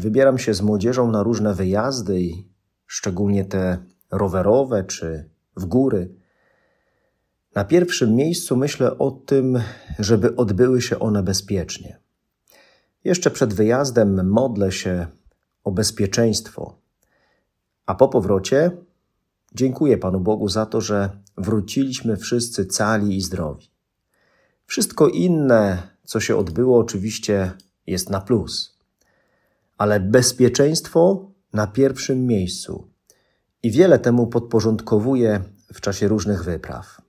wybieram się z młodzieżą na różne wyjazdy, szczególnie te rowerowe czy w góry, na pierwszym miejscu myślę o tym, żeby odbyły się one bezpiecznie. Jeszcze przed wyjazdem modlę się o bezpieczeństwo, a po powrocie dziękuję Panu Bogu za to, że wróciliśmy wszyscy cali i zdrowi. Wszystko inne, co się odbyło, oczywiście jest na plus, ale bezpieczeństwo na pierwszym miejscu i wiele temu podporządkowuje w czasie różnych wypraw.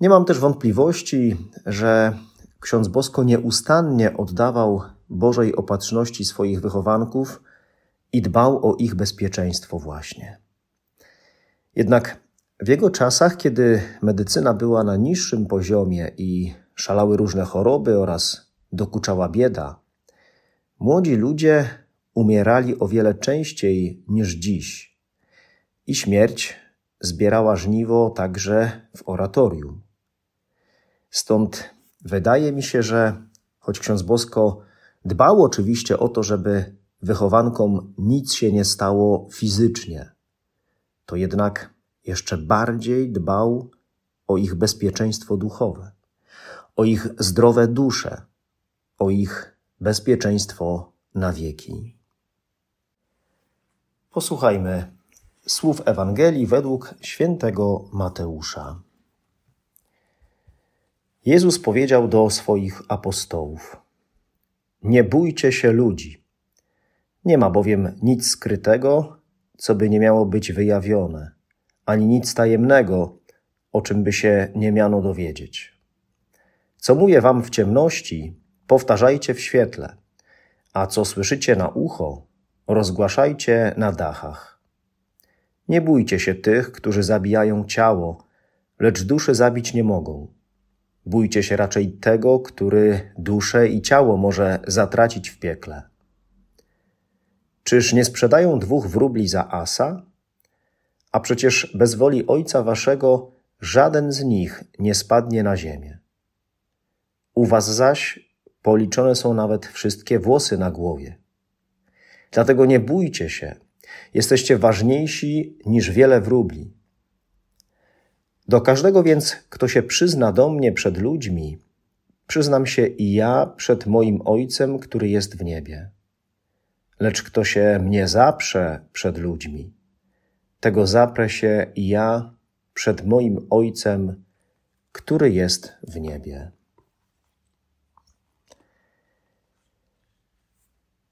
Nie mam też wątpliwości, że ksiądz Bosko nieustannie oddawał Bożej opatrzności swoich wychowanków i dbał o ich bezpieczeństwo właśnie. Jednak w jego czasach, kiedy medycyna była na niższym poziomie i szalały różne choroby oraz dokuczała bieda, młodzi ludzie umierali o wiele częściej niż dziś i śmierć zbierała żniwo także w oratorium. Stąd wydaje mi się, że choć ksiądz Bosko dbał oczywiście o to, żeby wychowankom nic się nie stało fizycznie, to jednak jeszcze bardziej dbał o ich bezpieczeństwo duchowe, o ich zdrowe dusze, o ich bezpieczeństwo na wieki. Posłuchajmy słów Ewangelii według świętego Mateusza. Jezus powiedział do swoich apostołów: Nie bójcie się ludzi. Nie ma bowiem nic skrytego, co by nie miało być wyjawione, ani nic tajemnego, o czym by się nie miano dowiedzieć. Co mówię wam w ciemności, powtarzajcie w świetle, a co słyszycie na ucho, rozgłaszajcie na dachach. Nie bójcie się tych, którzy zabijają ciało, lecz duszy zabić nie mogą. Bójcie się raczej tego, który duszę i ciało może zatracić w piekle. Czyż nie sprzedają dwóch wróbli za asa? A przecież bez woli Ojca Waszego żaden z nich nie spadnie na ziemię. U Was zaś policzone są nawet wszystkie włosy na głowie. Dlatego nie bójcie się, jesteście ważniejsi niż wiele wróbli. Do każdego więc, kto się przyzna do mnie przed ludźmi, przyznam się i ja przed moim Ojcem, który jest w niebie. Lecz kto się mnie zaprze przed ludźmi, tego zaprę się i ja przed moim Ojcem, który jest w niebie.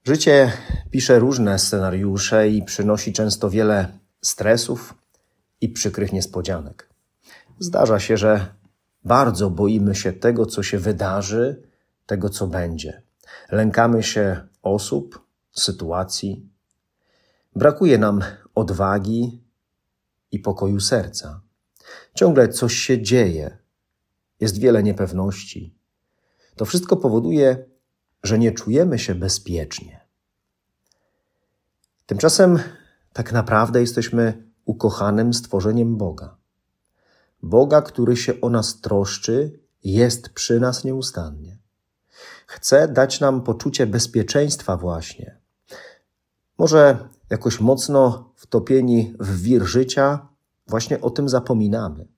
Życie pisze różne scenariusze i przynosi często wiele stresów i przykrych niespodzianek. Zdarza się, że bardzo boimy się tego, co się wydarzy, tego, co będzie. Lękamy się osób, sytuacji. Brakuje nam odwagi i pokoju serca. Ciągle coś się dzieje, jest wiele niepewności. To wszystko powoduje, że nie czujemy się bezpiecznie. Tymczasem tak naprawdę jesteśmy ukochanym stworzeniem Boga. Boga, który się o nas troszczy, jest przy nas nieustannie. Chce dać nam poczucie bezpieczeństwa właśnie. Może jakoś mocno wtopieni w wir życia, właśnie o tym zapominamy.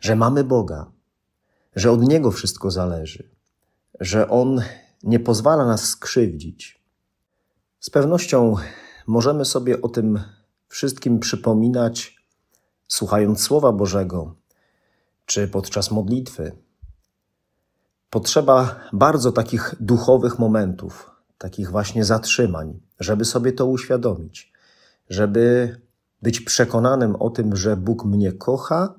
Że mamy Boga, że od Niego wszystko zależy, że On nie pozwala nas skrzywdzić. Z pewnością możemy sobie o tym wszystkim przypominać słuchając Słowa Bożego, czy podczas modlitwy. Potrzeba bardzo takich duchowych momentów, takich właśnie zatrzymań, żeby sobie to uświadomić, żeby być przekonanym o tym, że Bóg mnie kocha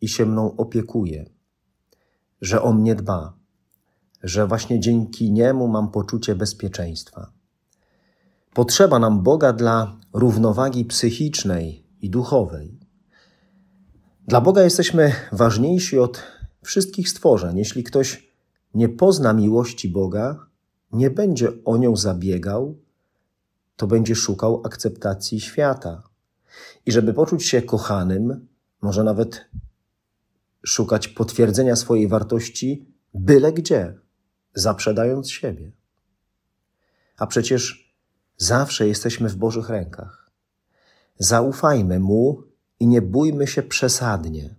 i się mną opiekuje, że o mnie dba, że właśnie dzięki Niemu mam poczucie bezpieczeństwa. Potrzeba nam Boga dla równowagi psychicznej i duchowej. Dla Boga jesteśmy ważniejsi od wszystkich stworzeń. Jeśli ktoś nie pozna miłości Boga, nie będzie o nią zabiegał, to będzie szukał akceptacji świata. I żeby poczuć się kochanym, może nawet szukać potwierdzenia swojej wartości byle gdzie, zaprzedając siebie. A przecież zawsze jesteśmy w Bożych rękach. Zaufajmy Mu i nie bójmy się przesadnie.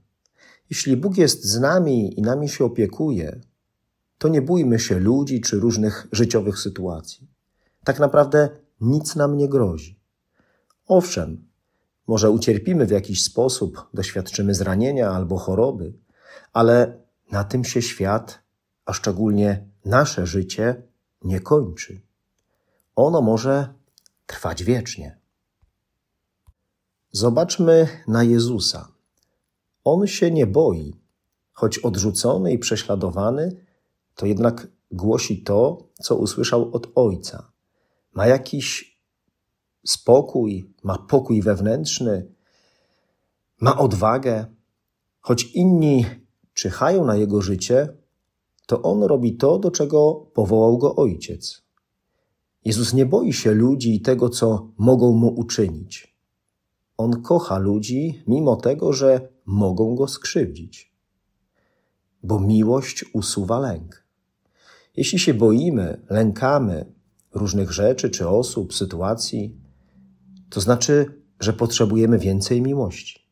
Jeśli Bóg jest z nami i nami się opiekuje, to nie bójmy się ludzi czy różnych życiowych sytuacji. Tak naprawdę nic nam nie grozi. Owszem, może ucierpimy w jakiś sposób, doświadczymy zranienia albo choroby, ale na tym się świat, a szczególnie nasze życie, nie kończy. Ono może trwać wiecznie. Zobaczmy na Jezusa. On się nie boi, choć odrzucony i prześladowany, to jednak głosi to, co usłyszał od Ojca. Ma jakiś spokój, ma pokój wewnętrzny, ma odwagę. Choć inni czyhają na jego życie, to on robi to, do czego powołał go ojciec. Jezus nie boi się ludzi i tego, co mogą mu uczynić. On kocha ludzi, mimo tego, że mogą go skrzywdzić. Bo miłość usuwa lęk. Jeśli się boimy, lękamy różnych rzeczy czy osób, sytuacji, to znaczy, że potrzebujemy więcej miłości.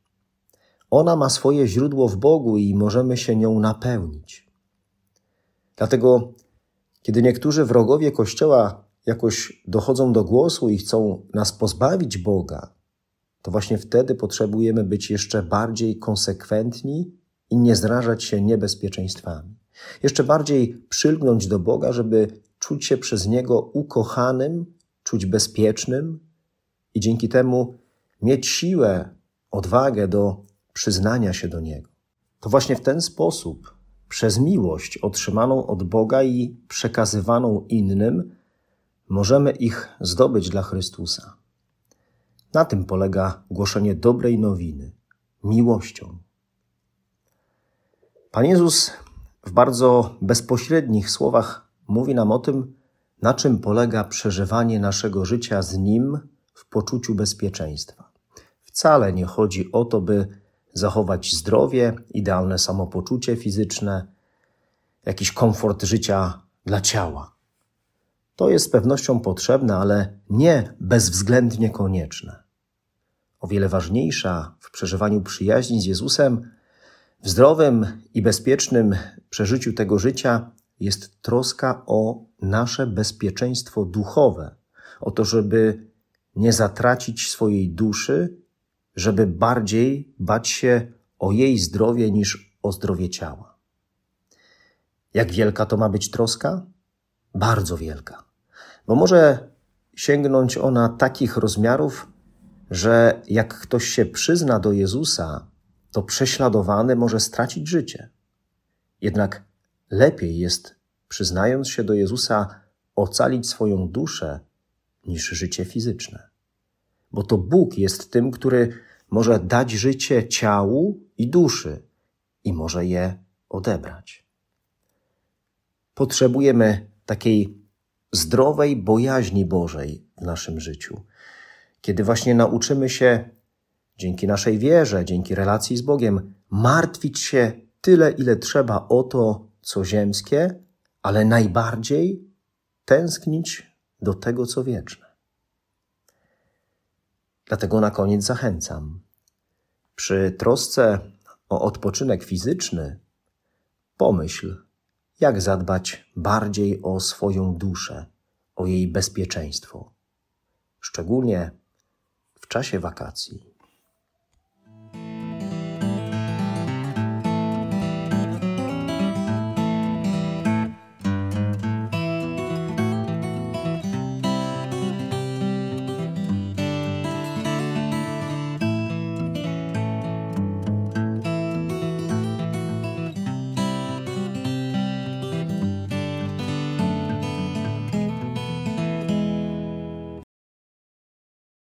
Ona ma swoje źródło w Bogu i możemy się nią napełnić. Dlatego, kiedy niektórzy wrogowie Kościoła jakoś dochodzą do głosu i chcą nas pozbawić Boga, to właśnie wtedy potrzebujemy być jeszcze bardziej konsekwentni i nie zrażać się niebezpieczeństwami. Jeszcze bardziej przylgnąć do Boga, żeby czuć się przez Niego ukochanym, czuć bezpiecznym i dzięki temu mieć siłę, odwagę do przyznania się do Niego. To właśnie w ten sposób, przez miłość otrzymaną od Boga i przekazywaną innym, możemy ich zdobyć dla Chrystusa. Na tym polega głoszenie dobrej nowiny miłością. Pan Jezus w bardzo bezpośrednich słowach mówi nam o tym, na czym polega przeżywanie naszego życia z Nim w poczuciu bezpieczeństwa. Wcale nie chodzi o to, by zachować zdrowie, idealne samopoczucie fizyczne, jakiś komfort życia dla ciała. To jest z pewnością potrzebne, ale nie bezwzględnie konieczne. O wiele ważniejsza w przeżywaniu przyjaźni z Jezusem, w zdrowym i bezpiecznym przeżyciu tego życia jest troska o nasze bezpieczeństwo duchowe, o to, żeby nie zatracić swojej duszy, żeby bardziej bać się o jej zdrowie niż o zdrowie ciała. Jak wielka to ma być troska? Bardzo wielka, bo może sięgnąć ona takich rozmiarów, że jak ktoś się przyzna do Jezusa, to prześladowany może stracić życie. Jednak lepiej jest, przyznając się do Jezusa, ocalić swoją duszę niż życie fizyczne. Bo to Bóg jest tym, który może dać życie ciału i duszy i może je odebrać. Potrzebujemy takiej zdrowej bojaźni Bożej w naszym życiu, kiedy właśnie nauczymy się dzięki naszej wierze, dzięki relacji z Bogiem, martwić się tyle, ile trzeba o to, co ziemskie, ale najbardziej tęsknić do tego, co wieczne. Dlatego na koniec zachęcam. Przy trosce o odpoczynek fizyczny, pomyśl, jak zadbać bardziej o swoją duszę, o jej bezpieczeństwo, szczególnie w czasie wakacji.